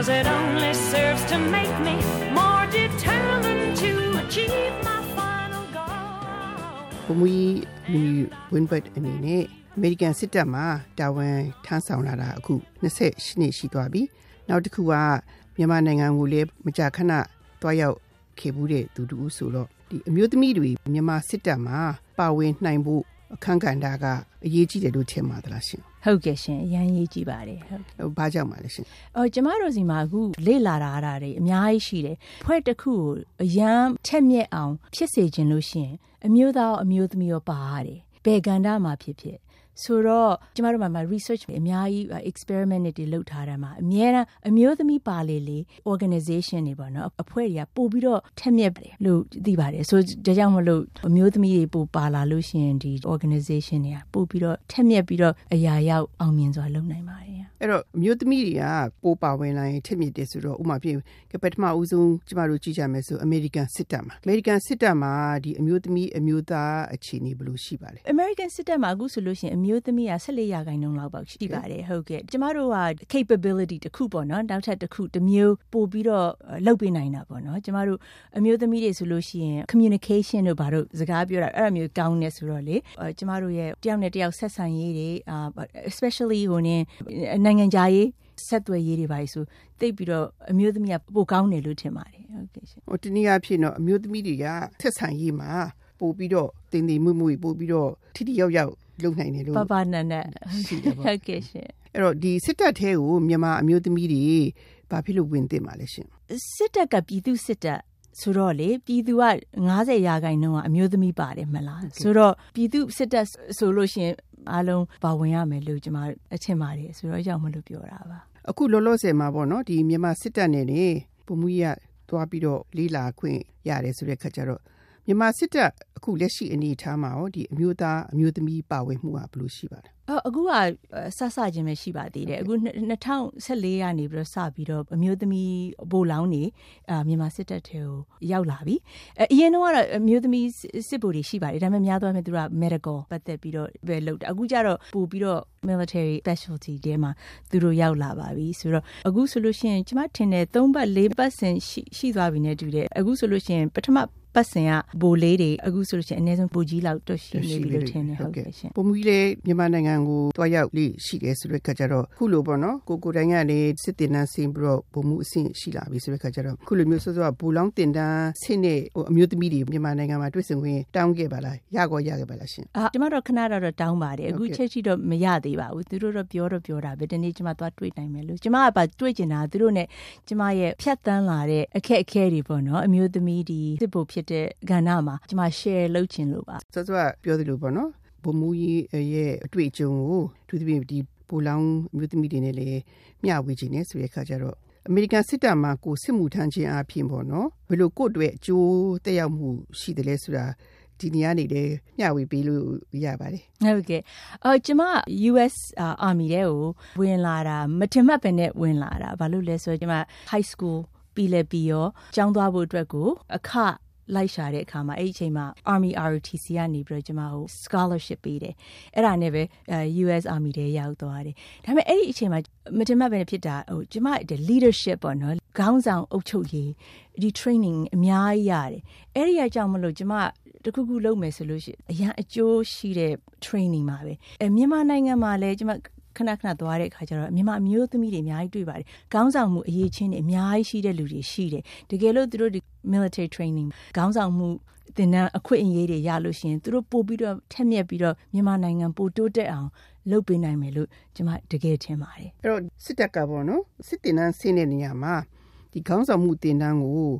Cause it only serves to make me more determined to achieve my final goal. ဘမီမီဝင်းဘတ်အနေနဲ့အမေရိကန်စစ်တပ်မှတာဝန်ထမ်းဆောင်လာတာအခု28နှစ်ရှိသွားပြီနောက်တစ်ခုကမြန်မာနိုင်ငံကိုလည်းမကြာခဏတွားရောက်ခဲ့ဘူးတဲ့သူတူဆိုတော့ဒီအမျိုးသမီးတွေမြန်မာစစ်တပ်မှာပါဝင်နိုင်ဖို့အခန်းကဏ္ဍကအရေးကြီးတယ်လို့ထင်ပါသလားရှင် ဟုတ်ကဲ့ရှင်အရန်ရေးကြည့်ပါတယ်ဟုတ်ဟိုဘာကြောင့်ပါလဲရှင်အော်ကျမတို့စီမှာအခုလေ့လာတာအရာတွေအများကြီးရှိတယ်ဖွဲ့တစ်ခုကိုအရန်ထက်မြက်အောင် ဖြစ်စေခြင်းလို့ရှိရင်အမျိုးသားရောအမျိုးသမီးရောပါရတယ်ဘယ်ကဏ္ဍမှာဖြစ်ဖြစ် ဆိုတော့ကျမတို့မှာ research အများကြီး experiment တွေလုပ်ထားတယ်မှာအများအားအမျိုးသမီးပါလေလေ organization တွေပေါ့နော်အဖွဲ့တွေကပို့ပြီးတော့ထက်မြက်တယ်လို့သိပါတယ်ဆိုဒါကြောင့်မလို့အမျိုးသမီးတွေပို့ပါလာလို့ရှိရင်ဒီ organization တွေကပို့ပြီးတော့ထက်မြက်ပြီးတော့အရာရောက်အောင်မြင်စွာလုပ်နိုင်ပါတယ်အဲ့တော့အမျိုးသမီးတွေကပိုးပါဝင်လာရင်ထစ်မြစ်တယ်ဆိုတော့ဥပမာဖြစ်ကပထမဦးဆုံးကျမတို့ကြည့်ကြမယ်ဆိုအမေရိကန်စစ်တပ်မှာအမေရိကန်စစ်တပ်မှာဒီအမျိုးသမီးအမျိုးသားအခြေအနေဘယ်လိုရှိပါလဲ American စစ်တပ်မှာအခုဆိုလို့ရှိရင်အမျိုးသမီးက14ရာခိုင်နှုန်းလောက်ပေါ့ရှိပါတယ်ဟုတ်ကဲ့ကျမတို့က capability တစ်ခုပေါ့နော်နောက်ထပ်တစ်ခုတစ်မျိုးပို့ပြီးတော့လုပ်ပေးနိုင်တာပေါ့နော်ကျမတို့အမျိုးသမီးတွေဆိုလို့ရှိရင် communication တို့ဘာတို့စကားပြောတာအဲ့လိုမျိုးကောင်းနေဆိုတော့လေအဲ့ကျမတို့ရဲ့တယောက်နဲ့တယောက်ဆက်ဆံရေးတွေအာ especially ဟိုနေနိုင်ငံခြားရေးဆက်သွယ်ရေးတွေပါဆိုတိတ်ပြီးတော့အမျိုးသမီးကပိုကောင်းတယ်လို့ထင်ပါတယ်ဟုတ်ကဲ့ရှင်ဟိုတနည်းအားဖြင့်တော့အမျိုးသမီးတွေကဆက်ဆံရေးမှာပို့ပြီးတော့တင်တင်မွေ့မွေ့ပို့ပြီးတော့ထိထိရောက်ရောက် လုပ်နိုင်တယ်လို့ပပနန်နဲ့ရှိတယ်ပေါ့ဟုတ်ကဲ့ရှင်အဲ့တော့ဒီစစ်တပ်ထဲကိုမြန်မာအမျိုးသမီးတွေဘာဖြစ်လို့ဝင်တင်ပါလဲရှင်စစ်တပ်ကပြည်သူစစ်တပ်ဆိုတော့လေပြည်သူက90ရာခိုင်နှုန်းကအမျိုးသမီးပါတယ်မလားဆိုတော့ပြည်သူစစ်တပ်ဆိုလို့ရှိရင်အားလုံးပါဝင်ရမယ်လို့ကျွန်မအထင်ပါတယ်ဆိုတော့အကြောင်းမလို့ပြောတာပါအခုလောလောဆယ်မှာပေါ့နော်ဒီမြန်မာစစ်တပ်နဲ့နေပုံမှုရသွားပြီးတော့လေးလာခွင့်ရတယ်ဆိုတဲ့ခါကျတော့ မြန်မာစစ်တပ်အခုလက်ရှိအနေအထားမှာရောဒီအမျိုးသားအမျိုးသမီးပါဝင်မှုကဘယ်လိုရှိပါလဲအော်အခုကဆဆချင်းပဲရှိပါသေးတယ်အခု2014ကနေပြီးတော့စပြီးတော့အမျိုးသမီးဘိုလောင်းနေအာမြန်မာစစ်တပ်ထဲကိုရောက်လာပြီအအရင်တော့ကတော့အမျိုးသမီးစစ်ဗိုလ်တွေရှိပါတယ်ဒါပေမဲ့များသောအားဖြင့်သူက medical ပတ်သက်ပြီးတော့ပဲလုပ်တယ်အခုကျတော့ပို့ပြီးတော့ military specialty တဲမှာသူတို့ရောက်လာပါပြီဆိုတော့အခုဆိုလို့ရှိရင်ကျမထင်တယ်3ပတ်4ပတ်စင်ရှိရှိသွားပြီနဲ့တူတယ်အခုဆိုလို့ရှိရင်ပထမ ပတ်စင်ကဘိုလေးတွေအခုဆိုလို့ရှိရင်အနည်းဆုံးပူကြီးလောက်တွတ်ရှိနေပြီလို့ထင်တယ်ဟုတ်ကဲ့ရှင်ပုံမှုလေမြန်မာနိုင်ငံကိုတွားရောက်လေးရှိတယ်ဆိုတဲ့ခါကျတော့ခုလိုပေါ့နော်ကိုကိုတိုင်းကနေစစ်တင်တန်းဆင်းပြီးတော့ပုံမှုအဆင့်ရှိလာပြီဆိုတဲ့ခါကျတော့ခုလိုမျိုးစောစောကဘူလောင်းတင်တန်းဆင့်တဲ့ဟိုအမျိုးသမီးတွေမြန်မာနိုင်ငံမှာတွေ့ဆုံခွင့်တောင်းခဲ့ပါလားရကောရခဲ့ပါလားရှင်အာကျမတို့ခဏတော့တောင်းပါတယ်အခု Okay. ချက်ချီတော့မရသေးပါဘူးသူတို့တော့ပြောတော့ပြောတာပဲဒီနေ့ကျမသွားတွေ့နိုင်မယ်လို့ကျမကပါတွေ့ကျင်တာသူတို့ ਨੇ ကျမရဲ့ဖြတ်တန်းလာတဲ့အခက်အခဲတွေပေါ့နော်အမျိုးသမီးဒီစစ်ဖို့ဖြစ်တဲ့ကဏ္ဍမှာကျမ share လုပ်ချင်လို့ပါစောစောကပြောသလိုပေါ့နော်ဘုံမူကြီးရဲ့အတွေ့အကြုံကိုသူတပည့်ဒီဘူလောင်းအမျိုးသမီးတွေနဲ့လည်းမျှဝေခြင်းနဲ့ဆိုတဲ့ခါကျတော့အမေရိကန်စစ်တပ်မှာကိုစစ်မှုထမ်းခြင်းအပြင်ပေါ့နော်ဘယ်လိုကိုယ့်အတွက်အကျိုးတက်ရောက်မှုရှိတယ်လဲဆိုတာဒီနေရာနေလည်းမျှဝေပေးလို့ရပါတယ်ဟုတ်ကဲ့အော်ကျမ US အာ Army တဲ့ကိုဝင်လာတာမထင်မှတ်ပဲနဲ့ဝင်လာတာဘာလို့လဲဆိုတော့ကျမ high school ပြီးလဲပြီးရောကျောင်းသွားဖို့အတွက်ကိုအခ လိုက်ရှာတဲ့အခါမှာအဲ့ဒီအချိန်မှာ Army ROTC ကနေပြီးတော့ကျမကို scholarship ပေးတယ်အဲ့ဒါနဲ့ပဲအဲ US Army တွေရောက်သွားတယ်ဒါပေမဲ့အဲ့ဒီအချိန်မှာမတင်မှတ်ပဲဖြစ်တာဟိုကျမတဲ့ leadership ပေါ့နော်ခေါင်းဆောင်အုပ်ချုပ်ရေးဒီ training အများကြီးရတယ်အဲ့ဒီအကြောင်းမလို့ကျမတခုခုလုပ်မယ်ဆိုလို့ရှိရင်အရန်အကျိုးရှိတဲ့ training ပါပဲအဲမြန်မာနိုင်ငံမှာလည်းကျမ ခဏခဏသွားတဲ့အခါကျတော့မြန်မာအမျိုးသမီးတွေအများကြီးတွေ့ပါတယ်။ခေါင်းဆောင်မှုအရေးချင်းတွေအများကြီးရှိတဲ့လူတွေရှိတယ်။တကယ်လို့သူတို့ဒီ military training ခေါင်းဆောင်မှုသင်တန်းအခွင့်အရေးတွေရလို့ရှိရင်သူတို့ပို့ပြီးတော့ထက်မြက်ပြီးတော့မြန်မာနိုင်ငံပိုတိုးတက်အောင်လုပ်ပေးနိုင်မယ်လို့ကျွန်မတကယ်ထင်ပါတယ်အဲ့တော့စစ်တပ်ကပေါ့နော်စစ်တင်တန်းဆင်းတဲ့နေရာမှာဒီခေါင်းဆောင်မှုတင်တန်းကို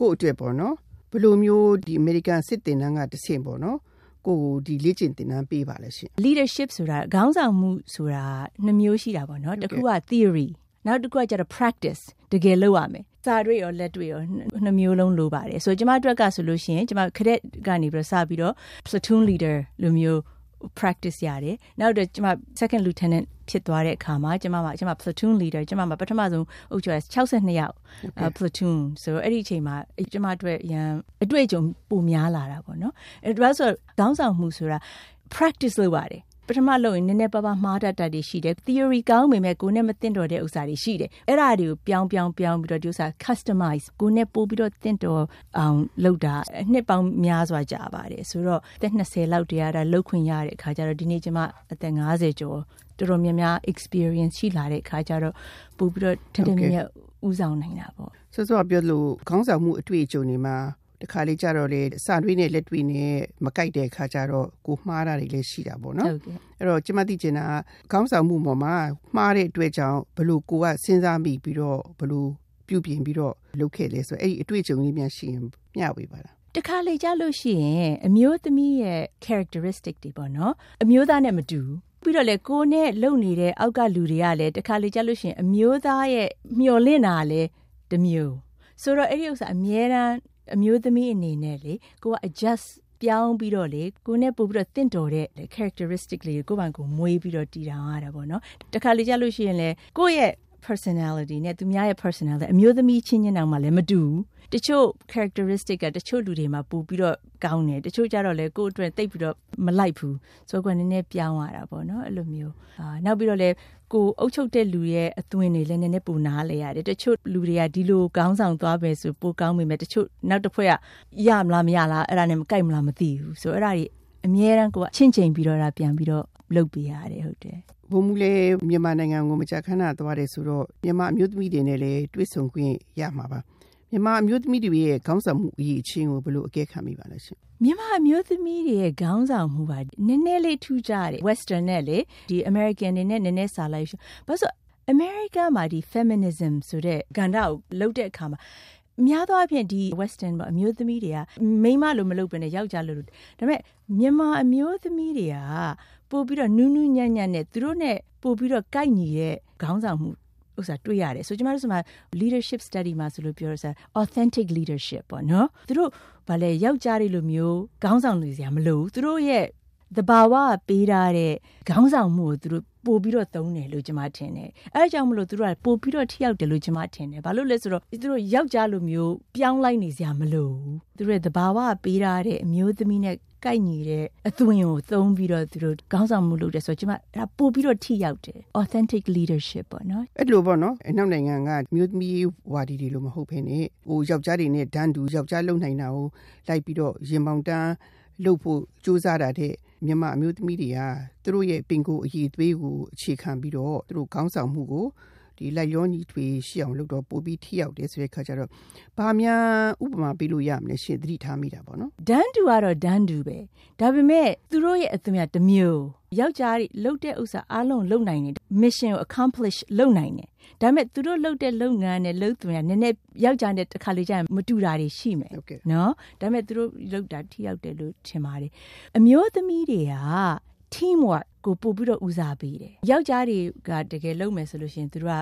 ကိုယ့်အတွက်ပေါ့နော်ဘယ်လိုမျိုးဒီအမေရိကန်စစ်တင်တန်းကတစ်ဆင့်ပေါ့နော် ကိုကိုဒီလေ့ကျင့်တင်တန်းပေးပါလဲရှင်။ leadership ဆိုတာခေါင်းဆောင်မှုဆိုတာနှစ်မျိုးရှိတာပေါ့နော်ဟုတ်။ကဲ့တစ်ခုက theory နောက်တစ်ခုကကျတော့ practice တကယ်လုပ်ရမယ်။စာတွေရောလက်တွေရောနှစ်မျိုးလုံးလိုပါတယ်။ဆိုတော့ကျမအတွက်ကဆိုလို့ရှိရင်ကျမ cadet ကနေပြီးတော့စပြီးတော့ platoon leader လိုမျိုး practice ရတယ်။နောက်တော့ကျမ second lieutenant ဖြစ်သွားတဲ့အခါမှာကျမမှာကျမ platoon leader ကျမမှာပထမဆုံးအုပ်ချုပ်ရ62ယောက် uh, platoon ဆိုတော့အဲ့ဒီအချိန်မှာအဲ့ကျမအတွက်ရန်အတွေ့အကြုံပိုများလာတာပေါ့နော်။အဲ့ဒါဆိုတော့ခေါင်းဆောင်မှုဆိုတာ practice လုပ်ရတယ် ပထမလုပ်ရင်နည်းနည်းပါးပါးမှားတတ်တတ်တွေရှိတယ် theory ကောင်းပေမဲ့ကိုယ်နဲ့မသိတော့တဲ့ဥစ္စာတွေရှိတယ်အဲ့ဒါတွေကိုပြောင်းပြောင်းပြောင်းပြီးတော့ဒီဥစ္စာ customize ကိုယ်နဲ့ပို့ပြီးတော့တင့်တော်အောင်လုပ်တာအနှစ်ပေါင်းများစွာကြာပါတယ်ဆိုတော့သက်20လောက်တည်းရတာလောက်ခွင့်ရတဲ့အခါကျတော့ဒီနေ့ကျမအသက်50ကျော်တော်တော်များများ experience ရှိလာတဲ့အခါကျတော့ပို့ပြီးတော့ထက်ထက်မြက်မြက်ဦးဆောင်နိုင်တာပေါ့စောစောကပြောလို့ခေါင်းဆောင်မှုအတွေ့အကြုံတွေမှာ တခါလေးကြတော့လေစာတွေးနဲ့လက်တွေးနဲ့မကိုက်တဲ့အခါကျတော့ကိုမှားတာတွေလည်းရှိတာပေါ့နော်ဟုတ်ကဲ့အဲ့တော့ကျမသိချင်တာကခေါင်းဆောင်မှုပေါ်မှာမှားတဲ့အတွက်ကြောင့်ဘလို့ကိုကစဉ်းစားမိပြီးတော့ဘလို့ပြုပြင်ပြီးတော့လုပ်ခဲ့လဲဆိုတော့အဲ့ဒီအတွေ့အကြုံလေးများရှိရင်မျှဝေပါလားတခါလေကြလို့ရှိရင်အမျိုးသမီးရဲ့ characteristic တွေပေါ့နော်အမျိုးသားနဲ့မတူဘူးပြီးတော့လေကိုယ်နဲ့လုံနေတဲ့အောက်ကလူတွေကလည်းတခါလေကြလို့ရှိရင်အမျိုးသားရဲ့မျော်လင့်တာကလည်းတစ်မျိုးဆိုတော့အဲ့ဒီဥစ္စာအမြဲတမ်း အမျိုးသမီးအနေနဲ့လေကိုက adjust ပြောင်းပြီးတော့လေကိုယ်နဲ့ပို့ပြီးတော့တင့်တော်တဲ့ characteristic လေးကိုယ့်ဘာကိုယ်မွေးပြီးတော့တည်ထောင်ရတာပေါ့နော်တခါလေကြလို့ရှိရင်လေကိုယ့်ရဲ့ personality နဲ့သူများရဲ့ personality အမျိုးသမီးချင်းချင်းတောင်မှလည်းမတူဘူးတချို့ characteristic ကတချို့လူတွေမှာပို့ပြီးတော့ကောင်းတယ်တချို့ကြတော့လေကိုယ့်အတွက်တိတ်ပြီးတော့မလိုက်ဘူးဆိုတော့ကိုယ်ကနည်းနည်းပြောင်းရတာပေါ့နော်အဲ့လိုမျိုးအာနောက်ပြီးတော့လေကိုအုပ်ချုပ်တဲ့လူရဲ့အသွင်တွေလည်းနည်းနည်းပိုနားလဲရတယ်တချို့လူတွေကဒီလိုကောင်းဆောင်သွားပဲဆိုပိုကောင်းပေမဲ့တချို့နောက်တစ်ဖွဲ့ကရမလားမရလားအဲ့ဒါနဲ့မကိုက်မလားမသိဘူးဆိုတော့အဲ့ဒါကြီးအမြဲတမ်းကိုကချင့်ချိန်ပြီးတော့ဒါပြန်ပြီးတော့လုပ်ပေးရတယ်ဟုတ်တယ် ဘုံမူလည်းမြန်မာနိုင်ငံကိုမကြာခဏသွားတယ်ဆိုတော့မြန်မာအမျိုးသမီးတွေနဲ့လည်းတွေ့ဆုံခွင့်ရမှာပါမြန်မာအမျိုးသမီးတွေရဲ့ခေါင်းဆောင်မှုအရေးအချင်းကိုဘယ်လိုအကဲခတ်မိပါလဲရှင်မြန်မာအမျိုးသမီးတွေရဲ့ခေါင်းဆောင်မှုပါနည်းနည်းလေးထူးခြားတယ် western နဲ့လေဒီ american တွေနဲ့နည်းနည်းစာလိုက်ရှုဘာလို့ဆို america မှာဒီ feminism ဆိုတဲ့ကဏ္ဍကိုလုပ်တဲ့အခါမှာများသောအားဖြင့်ဒီ western ပေါ့အမျိုးသမီးတွေကမိန်းမလိုမလုပ်ဘဲနဲ့ယောက်ျားလိုလုပ်ဒါပေမဲ့မြန်မာအမျိုးသမီးတွေက ပို့ပြီးတော့နူးနူးညံ့ညံ့နဲ့သူတို့နဲ့ပို့ပြီးတော့ကိုက်ညီတဲ့ခေါင်းဆောင်မှုဥစ္စာတွေ့ရတယ်ဆိုကျမတို့ဆိုမှာ leadership study မှာဆိုလို့ပြောရစား authentic leadership ပေါ့နော်သူတို့ဗာလဲယောက်ျားတွေလိုမျိုးခေါင်းဆောင်လူစရာမလိုဘူးသူတို့ရဲ့တဘာဝပေးထားတဲ့ခေါင်းဆောင်မှုကိုသူတို့ပို့ပြီးတော့သုံးတယ်လို့ကျွန်မထင်တယ်အဲဒါကြောင့်မလို့သူတို့ကပို့ပြီးတော့ထိရောက်တယ်လို့ကျွန်မထင်တယ်ဘာလို့လဲဆိုတော့သူတို့ယောက်ျားလိုမျိုးပြောင်းလိုက်နေစရာမလိုဘူးသူတို့ရဲ့တဘာဝပေးထားတဲ့အမျိုးသမီးနဲ့ ကိုက်ညီတဲ့အသွင်ကိုသုံးပြီးတော့သူတို့ခေါင်းဆောင်မှုလုပ်တယ်ဆိုတော့ကျွန်မအဲ့ဒါပို့ပြီးတော့ထိရောက်တယ် authentic leadership ပေါ့နော်အဲ့လိုပေါ့နော်အနောက်နိုင်ငံကမြို့သမီးဝါဒီတွေလို့မဟုတ်ဘဲနဲ့ဟိုယောက်ျားတွေနဲ့ဒန်းတူယောက်ျားလုံနိုင်တာကိုလိုက်ပြီးတော့ရင်မောင်တန်းလှုပ်ဖို့စူးစမ်းတာတဲ့မြန်မာအမျိုးသမီးတွေကသူတို့ရဲ့ပင်ကိုယ်အရေးသွေးကိုအခြေခံပြီးတော့သူတို့ခေါင်းဆောင်မှုကို ဒီလိုက်ရောညီထွေရှိအောင်လုပ်တော့ပို့ပြီးထိရောက်တယ်ဆိုတဲ့ခါကျတော့ဘာများဥပမာပေးလို့ရမလဲရှင်သတိထားမိတာပေါ့နော်ဒန်းတူကတော့ဒန်းတူပဲဒါပေမဲ့သူတို့ရဲ့အသွင်ကတစ်မျိုးယောက်ျားတွေလှုပ်တဲ့ဥစ္စာအားလုံးလှုပ်နိုင်တယ် mission ကို accomplish လုပ်နိုင်တယ်ဒါပေမဲ့သူတို့လှုပ်တဲ့လုပ်ငန်းနဲ့လှုပ်သွင်ကနည်းနည်းယောက်ျားနဲ့တစ်ခါလေကြာရင်မတူတာတွေရှိမယ်ဟုတ်ကဲ့နော်ဒါပေမဲ့သူတို့လှုပ်တာထိရောက်တယ်လို့ထင်ပါတယ်အမျိုးသမီးတွေက team work ကိုပို့ပြီးတော့ဦးစားပေးတယ်ယောက်ျားတွေကတကယ်လုပ်မယ်ဆိုလို့ရှိရင်သူတို့က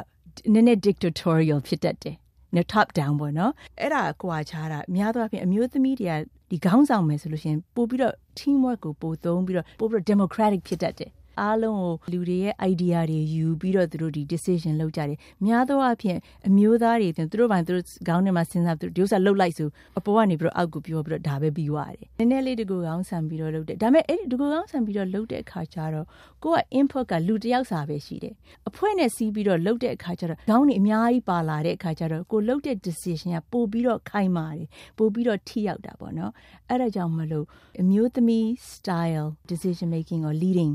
နည်းနည်း dictatorial ဖြစ်တတ်တယ်နော် top down ပေါ့နော်အဲ့ဒါကွာခြားတာအများသောအားဖြင့်အမျိုးသမီးတွေကဒီခေါင်းဆောင်မယ်ဆိုလို့ရှိရင်ပို့ပြီးတော့ team work ကိုပို့သုံးပြီးတော့ပို့ပြီးတော့ democratic ဖြစ်တတ်တယ် အားလုံးကိုလူတွေရဲ့ idea တွေယူပြီးတော့သူတို့ဒီ decision လုပ်ကြတယ်များသောအားဖြင့်အမျိုးသားတွေသူတို့ဘာသူတို့ခေါင်းထဲမှာစဉ်းစားသူတို့ဒီဥစ္စာလှုပ်လိုက်ဆိုအပေါ်ကနေပြီးတော့အောက်ကိုပြောပြီးတော့ဒါပဲပြီးသွားတယ်နည်းနည်းလေးတကူခေါင်းဆန်ပြီးတော့လုပ်တယ်ဒါပေမဲ့အဲ့ဒီတကူခေါင်းဆန်ပြီးတော့လုပ်တဲ့အခါကျတော့ကိုက input ကလူတစ်ယောက်စာပဲရှိတယ်အဖွဲ့နဲ့စီးပြီးတော့လုပ်တဲ့အခါကျတော့ခေါင်းတွေအများကြီးပါလာတဲ့အခါကျတော့ကိုလုပ်တဲ့ decision ကပို့ပြီးတော့ခိုင်မာတယ်ပို့ပြီးတော့ထိရောက်တာပေါ့နော်အဲ့ဒါကြောင့်မလို့အမျိုးသမီး style decision making or leading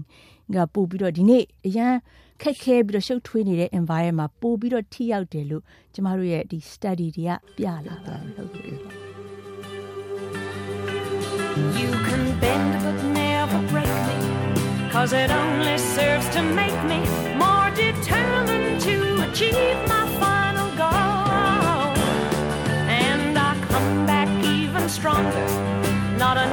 ကပို့ပြီးတော့ဒီနေ့အရန်ခက်ခဲပြီးတော့ရှုပ်ထွေးနေတဲ့ environment မှာပို့ပြီးတော့ထိရောက်တယ်လို့ကျမတို့ရဲ့ဒီ study တွေကပြလာပါတယ်ဟုတ်ကဲ့ You can bend but never break me, cause it only serves to make me more determined to achieve my final goal. And I come back even stronger, not an